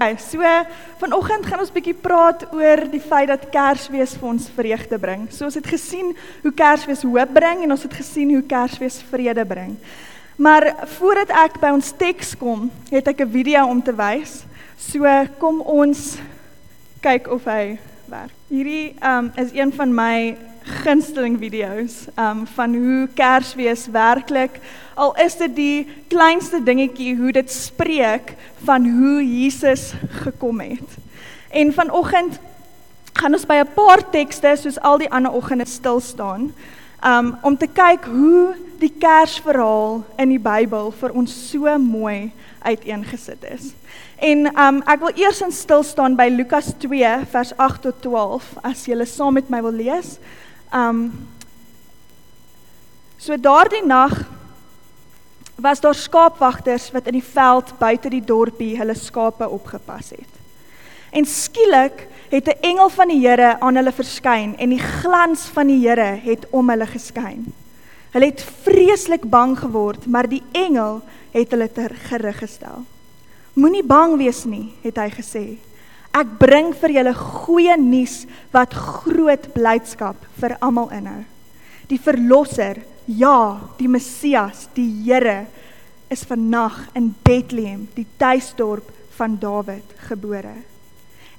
Okay, so vanoggend gaan ons bietjie praat oor die feit dat Kersfees vir ons vreugde bring. So ons het gesien hoe Kersfees hoop bring en ons het gesien hoe Kersfees vrede bring. Maar voordat ek by ons teks kom, het ek 'n video om te wys. So kom ons kyk of hy werk. Hierdie um is een van my gunsteling video's um van hoe Kersfees werklik al is dit die kleinste dingetjie hoe dit spreek van hoe Jesus gekom het. En vanoggend gaan ons by 'n paar tekste soos al die ander oggende stil staan um om te kyk hoe die Kersverhaal in die Bybel vir ons so mooi uiteengesit is. En um ek wil eers in stil staan by Lukas 2 vers 8 tot 12 as jy saam met my wil lees. Um So daardie nag was daar skaapwagters wat in die veld buite die dorpie hulle skape opgepas het. En skielik het 'n engel van die Here aan hulle verskyn en die glans van die Here het om hulle geskyn. Hulle het vreeslik bang geword, maar die engel het hulle ter gerig gestel. Moenie bang wees nie, het hy gesê. Ek bring vir julle goeie nuus wat groot blydskap vir almal inhou. Die verlosser, ja, die Messias, die Here is vannag in Bethlehem, die tuisdorp van Dawid, gebore.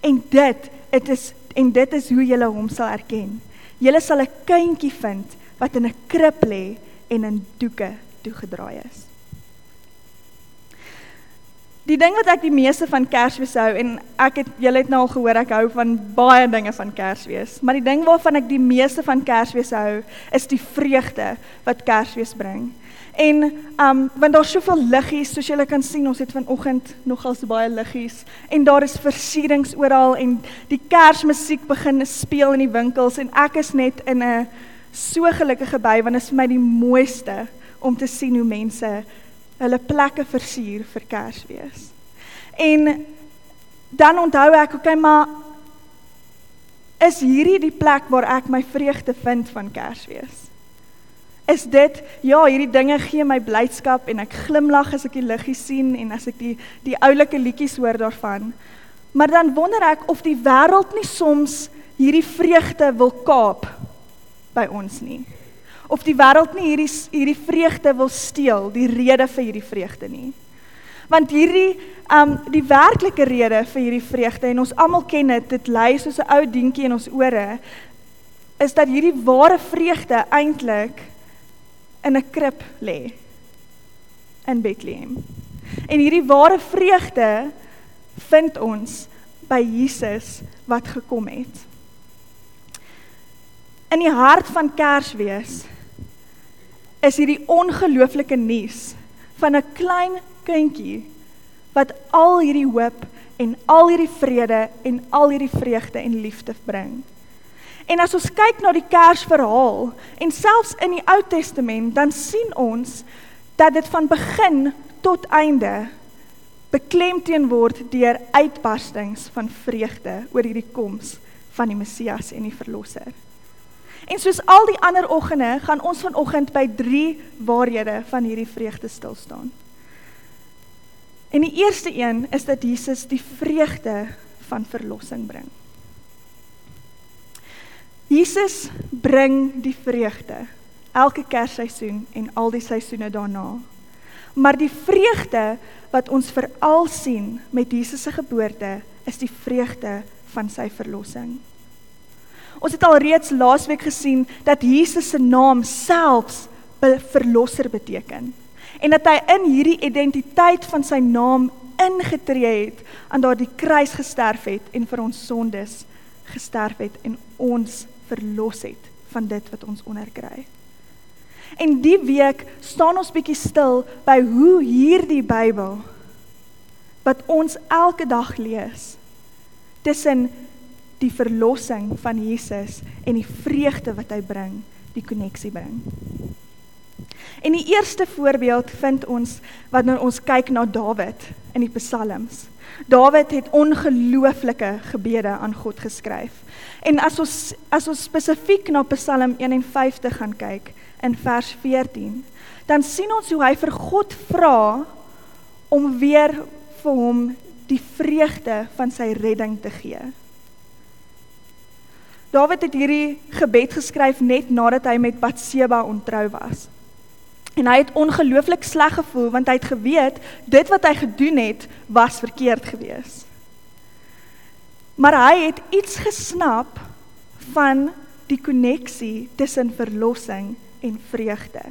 En dit, dit is en dit is hoe julle hom sal erken. Julle sal 'n kindjie vind wat in 'n krib lê en in doeke toegedraai is. Die ding wat ek die meeste van Kersfees hou en ek het julle het nou al gehoor ek hou van baie dinge van Kersfees, maar die ding waarvan ek die meeste van Kersfees hou, is die vreugde wat Kersfees bring. En um want daar's soveel liggies soos julle kan sien, ons het vanoggend nogal so baie liggies en daar is versierings oral en die Kersmusiek begin speel in die winkels en ek is net in 'n so gelukkige by want dit is vir my die mooiste om te sien hoe mense hulle plekke versier vir Kersfees. En dan onthou ek, okay, maar is hierdie die plek waar ek my vreugde vind van Kersfees? Is dit ja, hierdie dinge gee my blydskap en ek glimlag as ek die liggies sien en as ek die die oulike liedjies hoor daarvan. Maar dan wonder ek of die wêreld nie soms hierdie vreugde wil kaap by ons nie of die wêreld nie hierdie hierdie vreugde wil steel, die rede vir hierdie vreugde nie. Want hierdie um die werklike rede vir hierdie vreugde en ons almal ken dit, dit lei soos 'n ou dingetjie in ons ore, is dat hierdie ware vreugde eintlik in 'n krib lê in Bethlehem. En hierdie ware vreugde vind ons by Jesus wat gekom het. In die hart van Kersfees is hierdie ongelooflike nuus van 'n klein kindjie wat al hierdie hoop en al hierdie vrede en al hierdie vreugde en liefde bring. En as ons kyk na die Kersverhaal en selfs in die Ou Testament, dan sien ons dat dit van begin tot einde beklemtoon word deur uitbarstings van vreugde oor hierdie koms van die Messias en die verlosser. En soos al die ander oggende, gaan ons vanoggend by 3 waarhede van hierdie vreugde stil staan. En die eerste een is dat Jesus die vreugde van verlossing bring. Jesus bring die vreugde elke Kersseisoen en al die seisoene daarna. Maar die vreugde wat ons veral sien met Jesus se geboorte, is die vreugde van sy verlossing. Ons het al reeds laasweek gesien dat Jesus se naam selfs verlosser beteken en dat hy in hierdie identiteit van sy naam ingetree het aan daardie kruis gesterf het en vir ons sondes gesterf het en ons verlos het van dit wat ons onderkry. En die week staan ons bietjie stil by hoe hierdie Bybel wat ons elke dag lees tussen die verlossing van Jesus en die vreugde wat hy bring, die koneksie bring. En die eerste voorbeeld vind ons wanneer ons kyk na Dawid in die Psalms. Dawid het ongelooflike gebede aan God geskryf. En as ons as ons spesifiek na Psalm 51 gaan kyk in vers 14, dan sien ons hoe hy vir God vra om weer vir hom die vreugde van sy redding te gee. Dawid het hierdie gebed geskryf net nadat hy met Batseba ontrou was. En hy het ongelooflik sleg gevoel want hy het geweet dit wat hy gedoen het was verkeerd geweest. Maar hy het iets gesnap van die koneksie tussen verlossing en vreugde.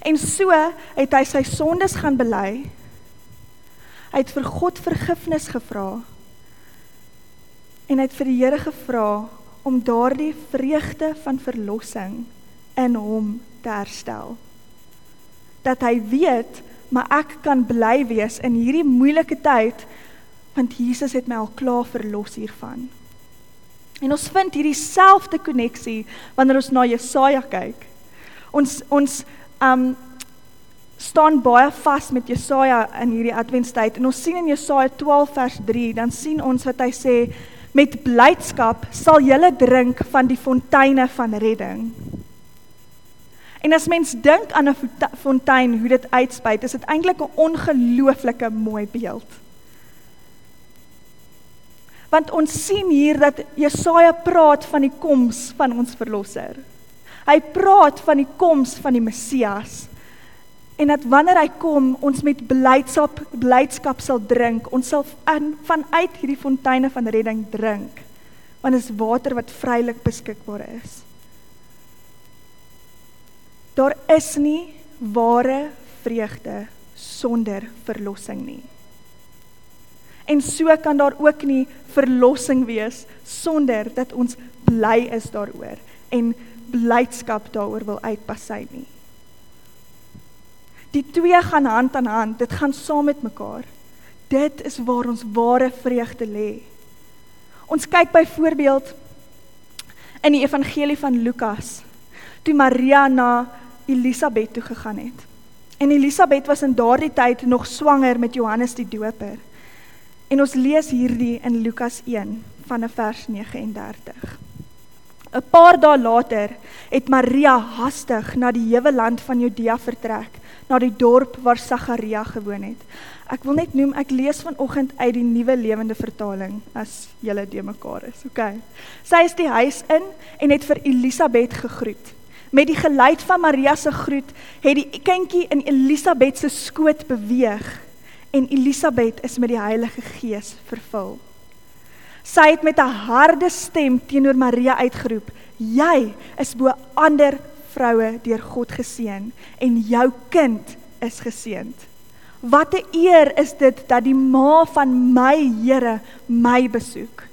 En so het hy sy sondes gaan bely. Hy het vir God vergifnis gevra. En hy het vir die Here gevra om daardie vreugde van verlossing in hom te herstel dat hy weet maar ek kan bly wees in hierdie moeilike tyd want Jesus het my al klaar verlos hiervan. En ons vind hierdie selfde koneksie wanneer ons na Jesaja kyk. Ons ons um staan baie vas met Jesaja in hierdie adventstyd en ons sien in Jesaja 12 vers 3 dan sien ons wat hy sê met blydskap sal julle drink van die fonteine van redding. En as mens dink aan 'n fontein hoe dit uitspuit, is dit eintlik 'n ongelooflike mooi beeld. Want ons sien hier dat Jesaja praat van die koms van ons verlosser. Hy praat van die koms van die Messias. En dat wanneer hy kom, ons met blydskap blydskap sal drink. Ons sal aan vanuit hierdie fonteine van redding drink. Want is water wat vrylik beskikbaar is. Daar is nie ware vreugde sonder verlossing nie. En so kan daar ook nie verlossing wees sonder dat ons bly is daaroor en blydskap daaroor wil uitpasy nie. Die twee gaan hand aan hand, dit gaan saam met mekaar. Dit is waar ons ware vreugde lê. Ons kyk byvoorbeeld in die evangelie van Lukas toe Maria na Elisabet toe gegaan het. En Elisabet was in daardie tyd nog swanger met Johannes die Doper. En ons lees hierdie in Lukas 1 van vers 39. 'n Paar dae later het Maria hastig na die hewe land van Judea vertrek, na die dorp waar Sagaria gewoon het. Ek wil net noem ek lees vanoggend uit die Nuwe Lewende Vertaling as julle de mekaar is. OK. Sy is die huis in en het vir Elisabet gegroet. Met die geluid van Maria se groet het die kindjie in Elisabet se skoot beweeg en Elisabet is met die Heilige Gees vervul. Sy het met 'n harde stem teenoor Maria uitgeroep: "Jy is bo ander vroue deur God geseën en jou kind is geseënd. Wat 'n eer is dit dat die ma van my Here my besoek."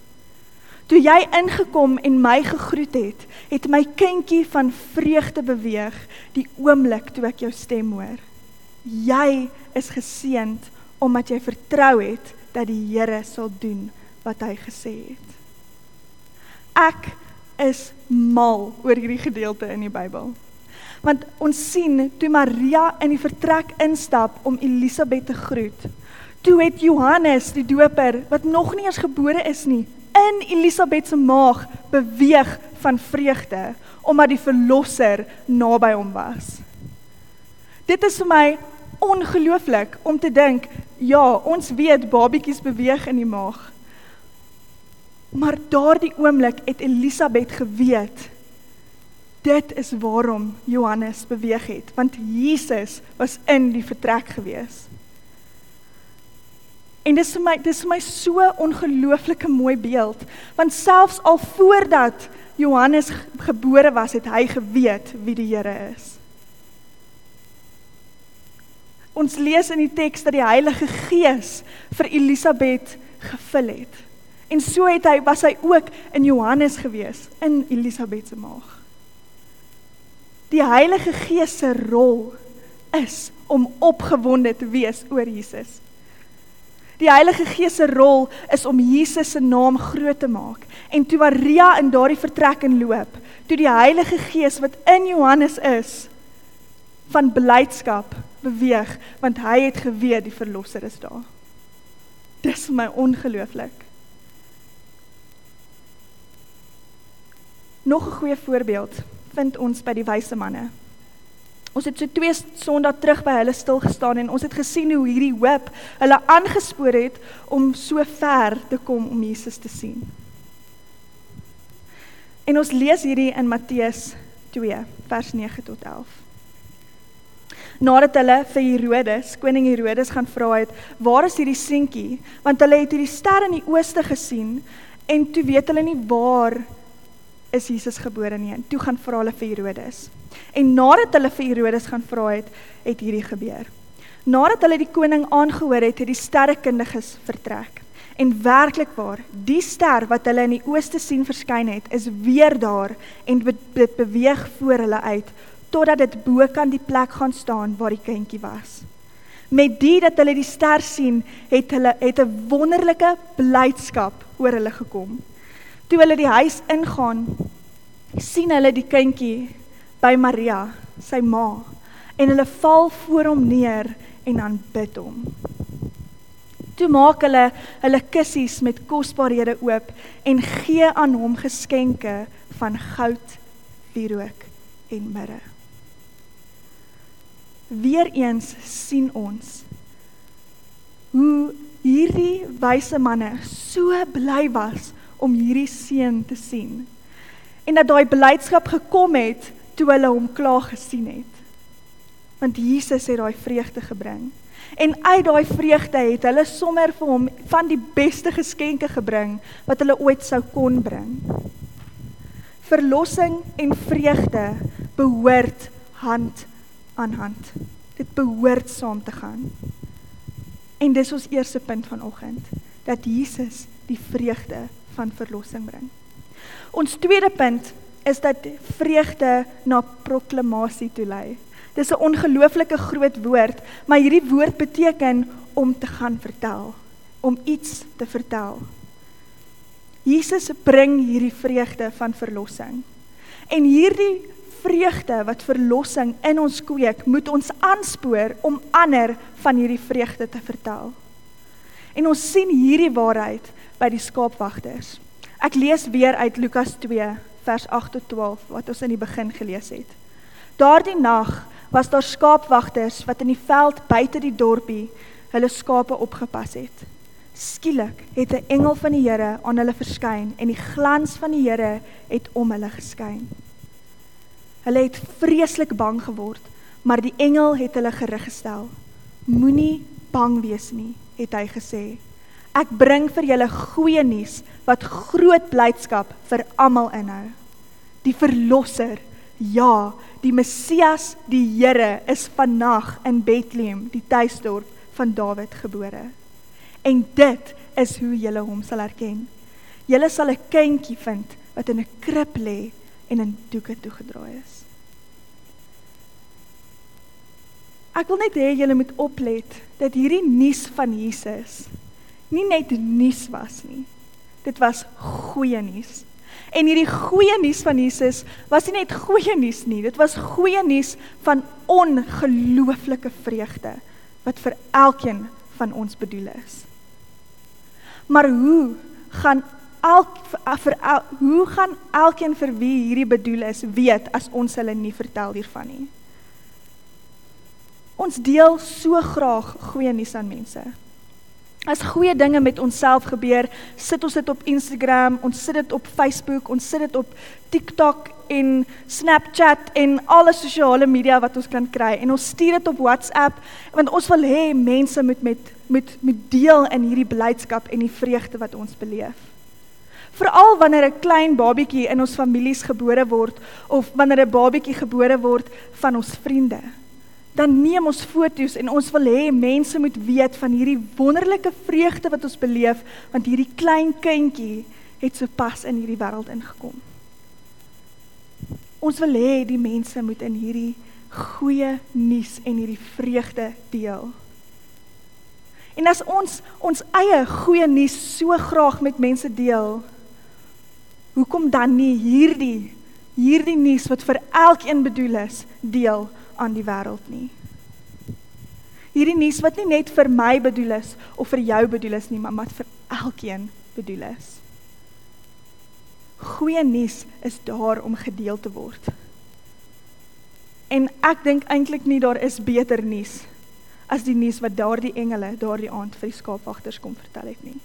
Toe jy ingekom en my gegroet het, het my kindjie van vreugde beweeg die oomblik toe ek jou stem hoor. Jy is geseënd omdat jy vertrou het dat die Here sal doen wat hy gesê het. Ek is mal oor hierdie gedeelte in die Bybel. Want ons sien toe Maria in die vertrek instap om Elisabet te groet, toe het Johannes die doper wat nog nie eens gebore is nie, in Elisabet se maag beweeg van vreugde omdat die verlosser naby hom was. Dit is vir my ongelooflik om te dink, ja, ons weet babietjies beweeg in die maag. Maar daardie oomblik het Elisabet geweet dit is waarom Johannes beweeg het, want Jesus was in die vertrek gewees. En dis vir my dis vir my so ongelooflike mooi beeld want selfs al voordat Johannes gebore was het hy geweet wie die Here is. Ons lees in die teks dat die Heilige Gees vir Elisabet gevul het. En so het hy was hy ook in Johannes gewees in Elisabet se maag. Die Heilige Gees se rol is om opgewonde te wees oor Jesus. Die Heilige Gees se rol is om Jesus se naam groot te maak. En toe Maria in daardie vertrek inloop, toe die Heilige Gees wat in Johannes is van blydskap beweeg, want hy het geweet die verlosser is daar. Dis vir my ongelooflik. Nog 'n goeie voorbeeld vind ons by die wyse manne. Ons het so twee Sondae terug by hulle stil gestaan en ons het gesien hoe hierdie hoop hulle aangespoor het om so ver te kom om Jesus te sien. En ons lees hierdie in Matteus 2 vers 9 tot 11. Nadat hulle vir Herodes, koning Herodes gaan vra het, "Waar is hierdie seentjie?" want hulle het hierdie ster in die ooste gesien en toe weet hulle nie waar is Jesus gebore nie. En toe gaan vra hulle vir Herodes. En nadat hulle vir Herodes gaan vra het, het hierdie gebeur. Nadat hulle die koning aangehoor het, het die sterrekundiges vertrek. En werklikwaar, die ster wat hulle in die ooste sien verskyn het, is weer daar en dit beweeg voor hulle uit totdat dit bo kan die plek gaan staan waar die kindjie was. Met die dat hulle die ster sien, het hulle het 'n wonderlike blydskap oor hulle gekom. Toe hulle die huis ingaan, sien hulle die kindjie by Maria, sy ma, en hulle val voor hom neer en aanbid hom. Toe maak hulle hulle kussies met kosbarehede oop en gee aan hom geskenke van goud, wierook en mirre. Weereens sien ons hoe hierdie wyse manne so bly was om hierdie seun te sien. En dat daai blydskap gekom het toe hulle hom klaar gesien het. Want Jesus het daai vreugde gebring. En uit daai vreugde het hulle sommer vir hom van die beste geskenke gebring wat hulle ooit sou kon bring. Verlossing en vreugde behoort hand aan hand. Dit behoort saam te gaan. En dis ons eerste punt vanoggend dat Jesus die vreugde van verlossing bring. Ons tweede punt is dat vreugde na proklamasie toe lei. Dis 'n ongelooflike groot woord, maar hierdie woord beteken om te gaan vertel, om iets te vertel. Jesus bring hierdie vreugde van verlossing. En hierdie vreugde wat verlossing in ons kweek, moet ons aanspoor om ander van hierdie vreugde te vertel. En ons sien hierdie waarheid by die skaapwagters. Ek lees weer uit Lukas 2 vers 8 tot 12 wat ons in die begin gelees het. Daardie nag was daar skaapwagters wat in die veld buite die dorpie hulle skape opgepas het. Skielik het 'n engel van die Here aan hulle verskyn en die glans van die Here het om hulle geskyn. Hulle het vreeslik bang geword, maar die engel het hulle gerig gestel. Moenie bang wees nie, het hy gesê. Ek bring vir julle goeie nuus wat groot blydskap vir almal inhou. Die verlosser, ja, die Messias, die Here is vannag in Bethlehem, die tuisdorp van Dawid gebore. En dit is hoe julle hom sal erken. Julle sal 'n kindjie vind wat in 'n krib lê en in doeke toegedraai is. Ek wil net hê julle moet oplet dat hierdie nuus van Jesus nie net nuus was nie. Dit was goeie nuus. En hierdie goeie nuus van Jesus was nie net goeie nuus nie, dit was goeie nuus van ongelooflike vreugde wat vir elkeen van ons bedoel is. Maar hoe gaan elk vir el, hoe gaan elkeen vir wie hierdie bedoel is weet as ons hulle nie vertel hiervan nie? Ons deel so graag goeie nuus aan mense. As goeie dinge met onsself gebeur, sit ons dit op Instagram, ons sit dit op Facebook, ons sit dit op TikTok en Snapchat en alle sosiale media wat ons kan kry en ons stuur dit op WhatsApp want ons wil hê mense moet met met met deel in hierdie blydskap en die vreugde wat ons beleef. Veral wanneer 'n klein babietjie in ons families gebore word of wanneer 'n babietjie gebore word van ons vriende dan neem ons foto's en ons wil hê mense moet weet van hierdie wonderlike vreugde wat ons beleef want hierdie klein kindjie het sopas in hierdie wêreld ingekom. Ons wil hê die mense moet in hierdie goeie nuus en hierdie vreugde deel. En as ons ons eie goeie nuus so graag met mense deel, hoekom dan nie hierdie hierdie nuus wat vir elkeen bedoel is deel? Aan die wêreld nie. Hierdie nuus wat nie net vir my bedoel is of vir jou bedoel is nie, maar wat vir elkeen bedoel is. Goeie nuus is daar om gedeel te word. En ek dink eintlik nie daar is beter nuus as die nuus wat daardie engele daardie aand vir die skaapwagters kom vertel het nie.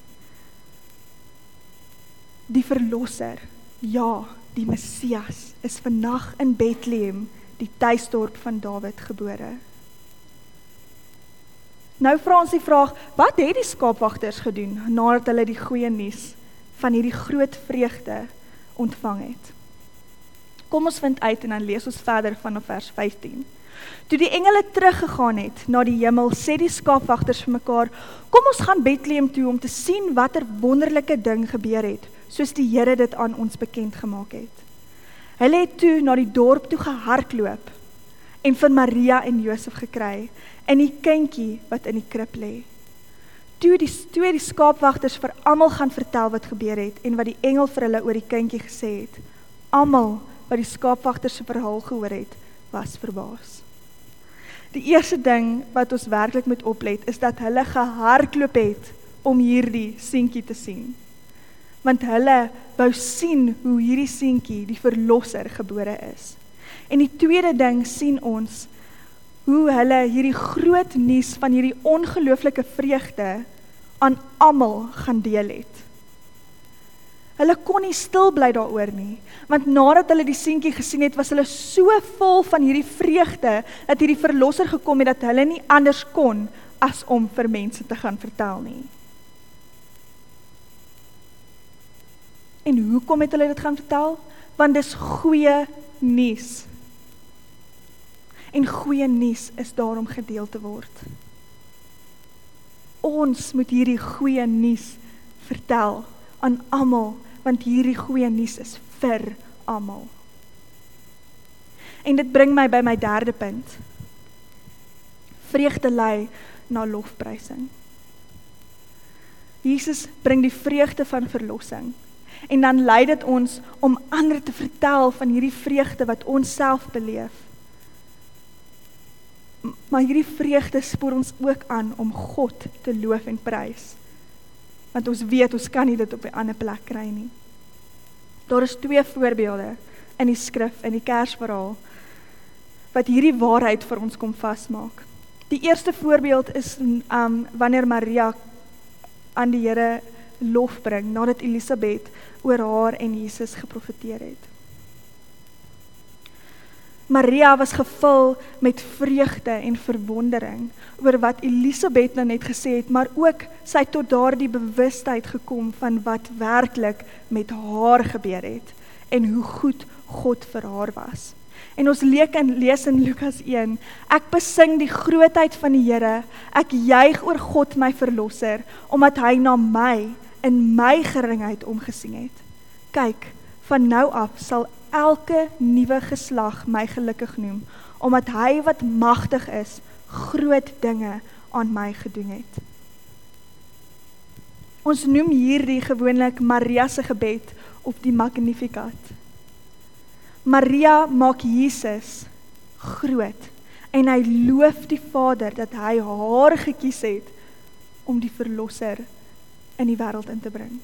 Die verlosser, ja, die Messias is vandag in Bethlehem, die tuisdorp van Dawid gebore. Nou vra ons die vraag, wat het die skaapwagters gedoen nadat hulle die goeie nuus van hierdie groot vreugde ontvang het? Kom ons vind uit en dan lees ons verder vanaf vers 15. Toe die engele teruggegaan het na die hemel, sê die skaapwagters vir mekaar: "Kom ons gaan Bethlehem toe om te sien watter wonderlike ding gebeur het, soos die Here dit aan ons bekend gemaak het." Hulle het toe na die dorp toe gehardloop en vir Maria en Josef gekry in die kindjie wat in die krib lê. Toe die twee die skaapwagters vir almal gaan vertel wat gebeur het en wat die engel vir hulle oor die kindjie gesê het. Almal wat die skaapwagters se verhaal gehoor het, was verbaas. Die eerste ding wat ons werklik moet oplet is dat hulle gehardloop het om hierdie seentjie te sien. Want hulle wou sien hoe hierdie seentjie, die verlosser, gebore is. En die tweede ding sien ons hoe hulle hierdie groot nuus van hierdie ongelooflike vreugde aan almal gaan deel het. Hulle kon nie stil bly daaroor nie, want nadat hulle die seentjie gesien het, was hulle so vol van hierdie vreugde dat hierdie verlosser gekom het dat hulle nie anders kon as om vir mense te gaan vertel nie. En hoekom het hulle dit gaan vertel? Want dis goeie nuus. En goeie nuus is daarom gedeel te word. Ons moet hierdie goeie nuus vertel aan almal want hierdie goeie nuus is vir almal. En dit bring my by my derde punt. Vreugde lei na lofprysing. Jesus bring die vreugde van verlossing en dan lei dit ons om ander te vertel van hierdie vreugde wat ons self beleef. Maar hierdie vreugde spoor ons ook aan om God te loof en prys want ons weet ons kan nie dit op 'n ander plek kry nie. Daar is twee voorbeelde in die skrif in die Kersverhaal wat hierdie waarheid vir ons kom vasmaak. Die eerste voorbeeld is um wanneer Maria aan die Here lof bring nadat Elisabet oor haar en Jesus geprofeteer het. Maria was gevul met vreugde en verwondering oor wat Elisabet nou net gesê het, maar ook sy het tot daardie bewustheid gekom van wat werklik met haar gebeur het en hoe goed God vir haar was. En ons leek en lees in Lukas 1, ek besing die grootheid van die Here, ek juig oor God my verlosser, omdat hy na my in my geringheid omgesien het. Kyk, van nou af sal elke nuwe geslag my gelukkig noem, omdat hy wat magtig is, groot dinge aan my gedoen het. Ons noem hierdie gewoonlik Maria se gebed of die Magnificat. Maria maak Jesus groot en hy loof die Vader dat hy haar gekies het om die verlosser in die wêreld in te bring.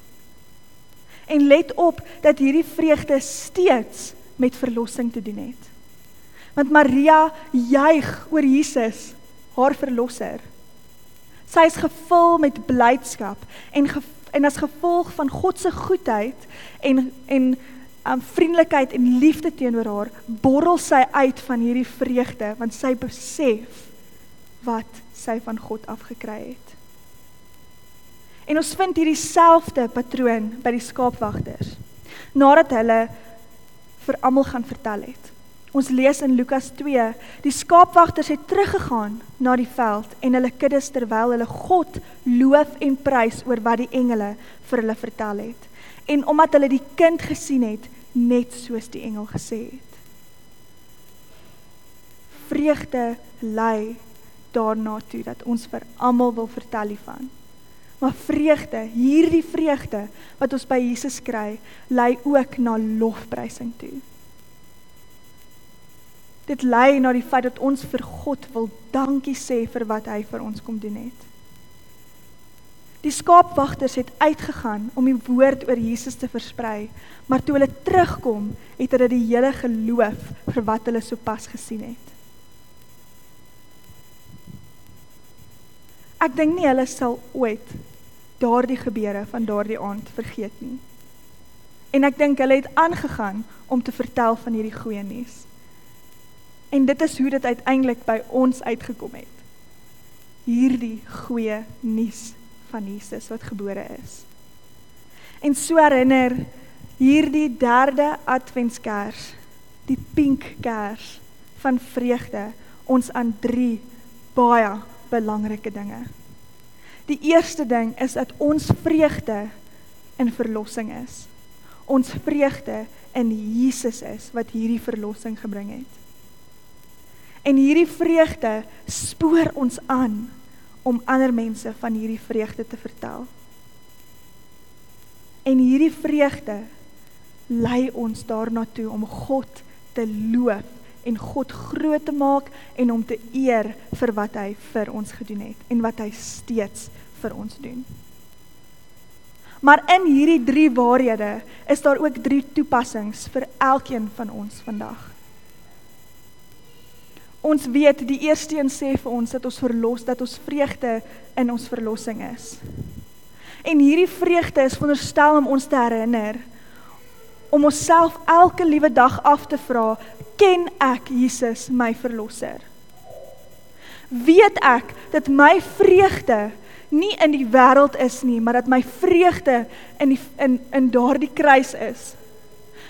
En let op dat hierdie vreugde steeds met verlossing te doen het. Want Maria juig oor Jesus, haar verlosser. Sy is gevul met blydskap en ge, en as gevolg van God se goedheid en en um, vriendelikheid en liefde teenoor haar, borrel sy uit van hierdie vreugde want sy besef wat sy van God afgekry het. En ons vind hierdie selfde patroon by die skaapwagters. Nadat hulle vir almal gaan vertel het. Ons lees in Lukas 2, die skaapwagters het teruggegaan na die veld en hulle kuddes terwyl hulle God loof en prys oor wat die engele vir hulle vertel het. En omdat hulle die kind gesien het, net soos die engel gesê het. Vreugde lei daarna toe dat ons vir almal wil vertel hiervan maar vreugde, hierdie vreugde wat ons by Jesus kry, lei ook na lofprysing toe. Dit lei na die feit dat ons vir God wil dankie sê vir wat hy vir ons kom doen het. Die skaapwagters het uitgegaan om die woord oor Jesus te versprei, maar toe hulle terugkom, het hulle die hele geloof vir wat hulle sopas gesien het. Ek dink nie hulle sal ooit daardie gebeure van daardie aand vergeet nie. En ek dink hulle het aangegaan om te vertel van hierdie goeie nuus. En dit is hoe dit uiteindelik by ons uitgekom het. Hierdie goeie nuus van Jesus wat gebore is. En so herinner hierdie derde adventskers, die pink kers van vreugde, ons aan drie baie belangrike dinge. Die eerste ding is dat ons vreugde in verlossing is. Ons vreugde in Jesus is wat hierdie verlossing gebring het. En hierdie vreugde spoor ons aan om ander mense van hierdie vreugde te vertel. En hierdie vreugde lei ons daarna toe om God te loof en God groot te maak en om te eer vir wat hy vir ons gedoen het en wat hy steeds vir ons doen. Maar in hierdie drie waarhede is daar ook drie toepassings vir elkeen van ons vandag. Ons weet die eerste een sê vir ons dat ons verlos dat ons vreugde in ons verlossing is. En hierdie vreugde is veronderstel om ons te herinner om onsself elke liewe dag af te vra, ken ek Jesus my verlosser? Weet ek dat my vreugde nie in die wêreld is nie, maar dat my vreugde in die in in daardie kruis is.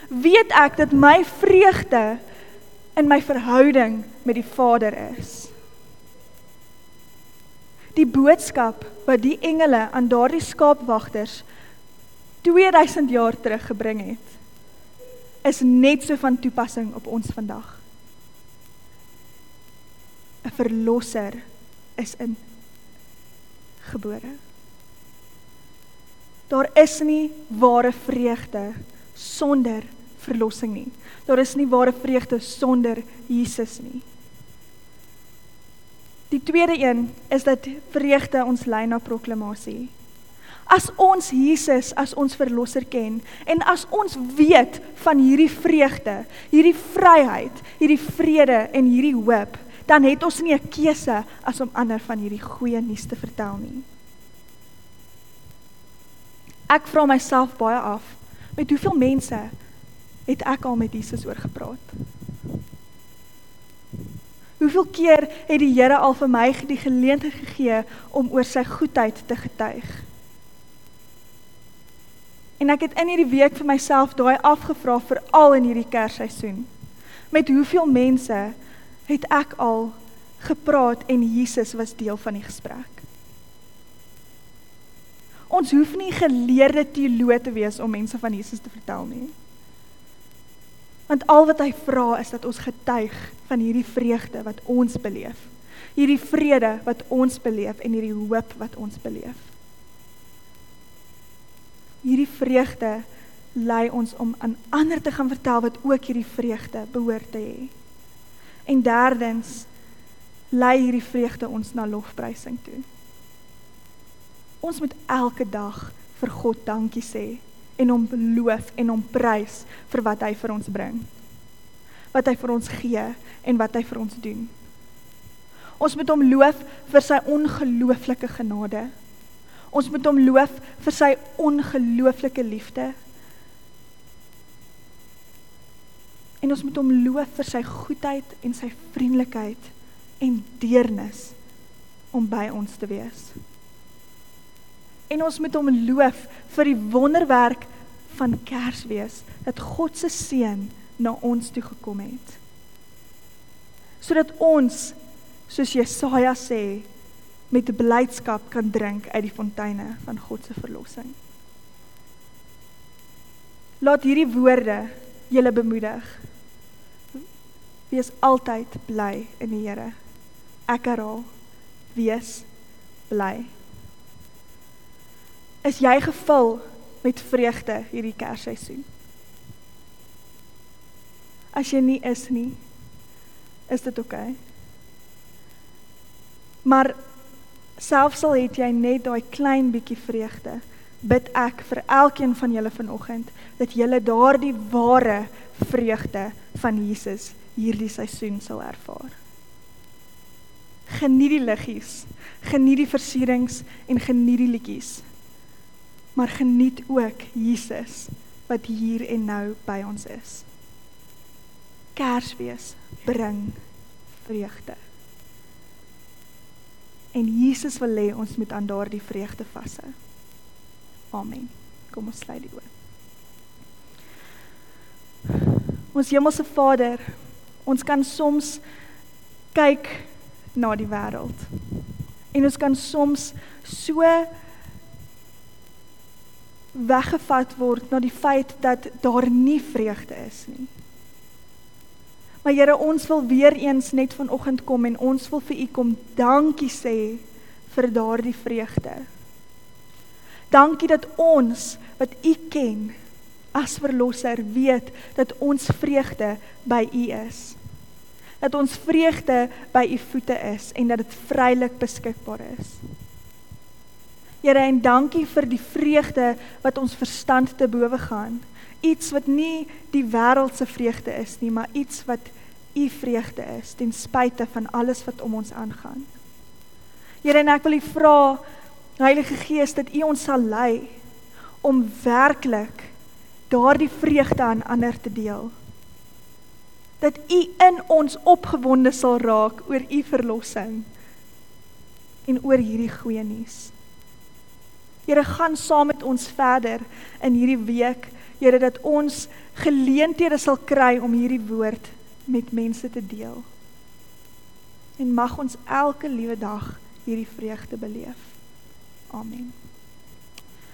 Weet ek dat my vreugde in my verhouding met die Vader is. Die boodskap wat die engele aan daardie skaapwagters 2000 jaar terug gebring het, is net so van toepassing op ons vandag. 'n Verlosser is in gebore. Daar is nie ware vreugde sonder verlossing nie. Daar is nie ware vreugde sonder Jesus nie. Die tweede een is dat vreugde ons lei na proklamasie. As ons Jesus as ons verlosser ken en as ons weet van hierdie vreugde, hierdie vryheid, hierdie vrede en hierdie hoop, dan het ons nie 'n keuse as om ander van hierdie goeie nuus te vertel nie. Ek vra myself baie af, met hoeveel mense het ek al met Jesus oor gepraat? Hoeveel keer het die Here al vir my die geleentheid gegee om oor sy goedheid te getuig? En ek het in hierdie week vir myself daai afgevra vir al in hierdie Kersseisoen. Met hoeveel mense het ek al gepraat en Jesus was deel van die gesprek? Ons hoef nie geleerde teoloë te wees om mense van Jesus te vertel nie. Want al wat hy vra is dat ons getuig van hierdie vreugde wat ons beleef. Hierdie vrede wat ons beleef en hierdie hoop wat ons beleef. Hierdie vreugde lei ons om aan ander te gaan vertel wat ook hierdie vreugde behoort te hê. En derdens lei hierdie vreugde ons na lofprysing toe. Ons moet elke dag vir God dankie sê en hom loof en hom prys vir wat hy vir ons bring. Wat hy vir ons gee en wat hy vir ons doen. Ons moet hom loof vir sy ongelooflike genade. Ons moet hom loof vir sy ongelooflike liefde. En ons moet hom loof vir sy goedheid en sy vriendelikheid en deernis om by ons te wees en ons moet hom loof vir die wonderwerk van Kersfees dat God se seun na ons toe gekom het. Sodat ons soos Jesaja sê met blydskap kan drink uit die fonteine van God se verlossing. Laat hierdie woorde julle bemoedig. Wees altyd bly in die Here. Ek herhaal, wees bly. Is jy gevul met vreugde hierdie Kersseisoen? As jy nie is nie, is dit oukei. Okay. Maar selfs al het jy net daai klein bietjie vreugde, bid ek vir elkeen van julle vanoggend dat julle daardie ware vreugde van Jesus hierdie seisoen sal ervaar. Geniet die liggies, geniet die versierings en geniet die liedjies. Maar geniet ook Jesus wat hier en nou by ons is. Kersfees bring vreugde. En Jesus wil hê ons moet aan daardie vreugde vashou. Amen. Kom ons sluit die oë. Ons hemelse Vader, ons kan soms kyk na die wêreld. En ons kan soms so weggevat word na die feit dat daar nie vreugde is nie. Maar Here, ons wil weer eens net vanoggend kom en ons wil vir U kom dankie sê vir daardie vreugde. Dankie dat ons wat U ken as verlosser weet dat ons vreugde by U is. Dat ons vreugde by U voete is en dat dit vrylik beskikbaar is. Here, en dankie vir die vreugde wat ons verstand te bowe gaan iets wat nie die wêreldse vreugde is nie, maar iets wat u vreugde is ten spyte van alles wat om ons aangaan. Here, ek wil u vra Heilige Gees dat u ons sal lei om werklik daardie vreugde aan ander te deel. Dat u in ons opgewonde sal raak oor u verlossing en oor hierdie goeie nuus. Here gaan saam met ons verder in hierdie week Here dat ons geleenthede sal kry om hierdie woord met mense te deel. En mag ons elke liewe dag hierdie vreugde beleef. Amen.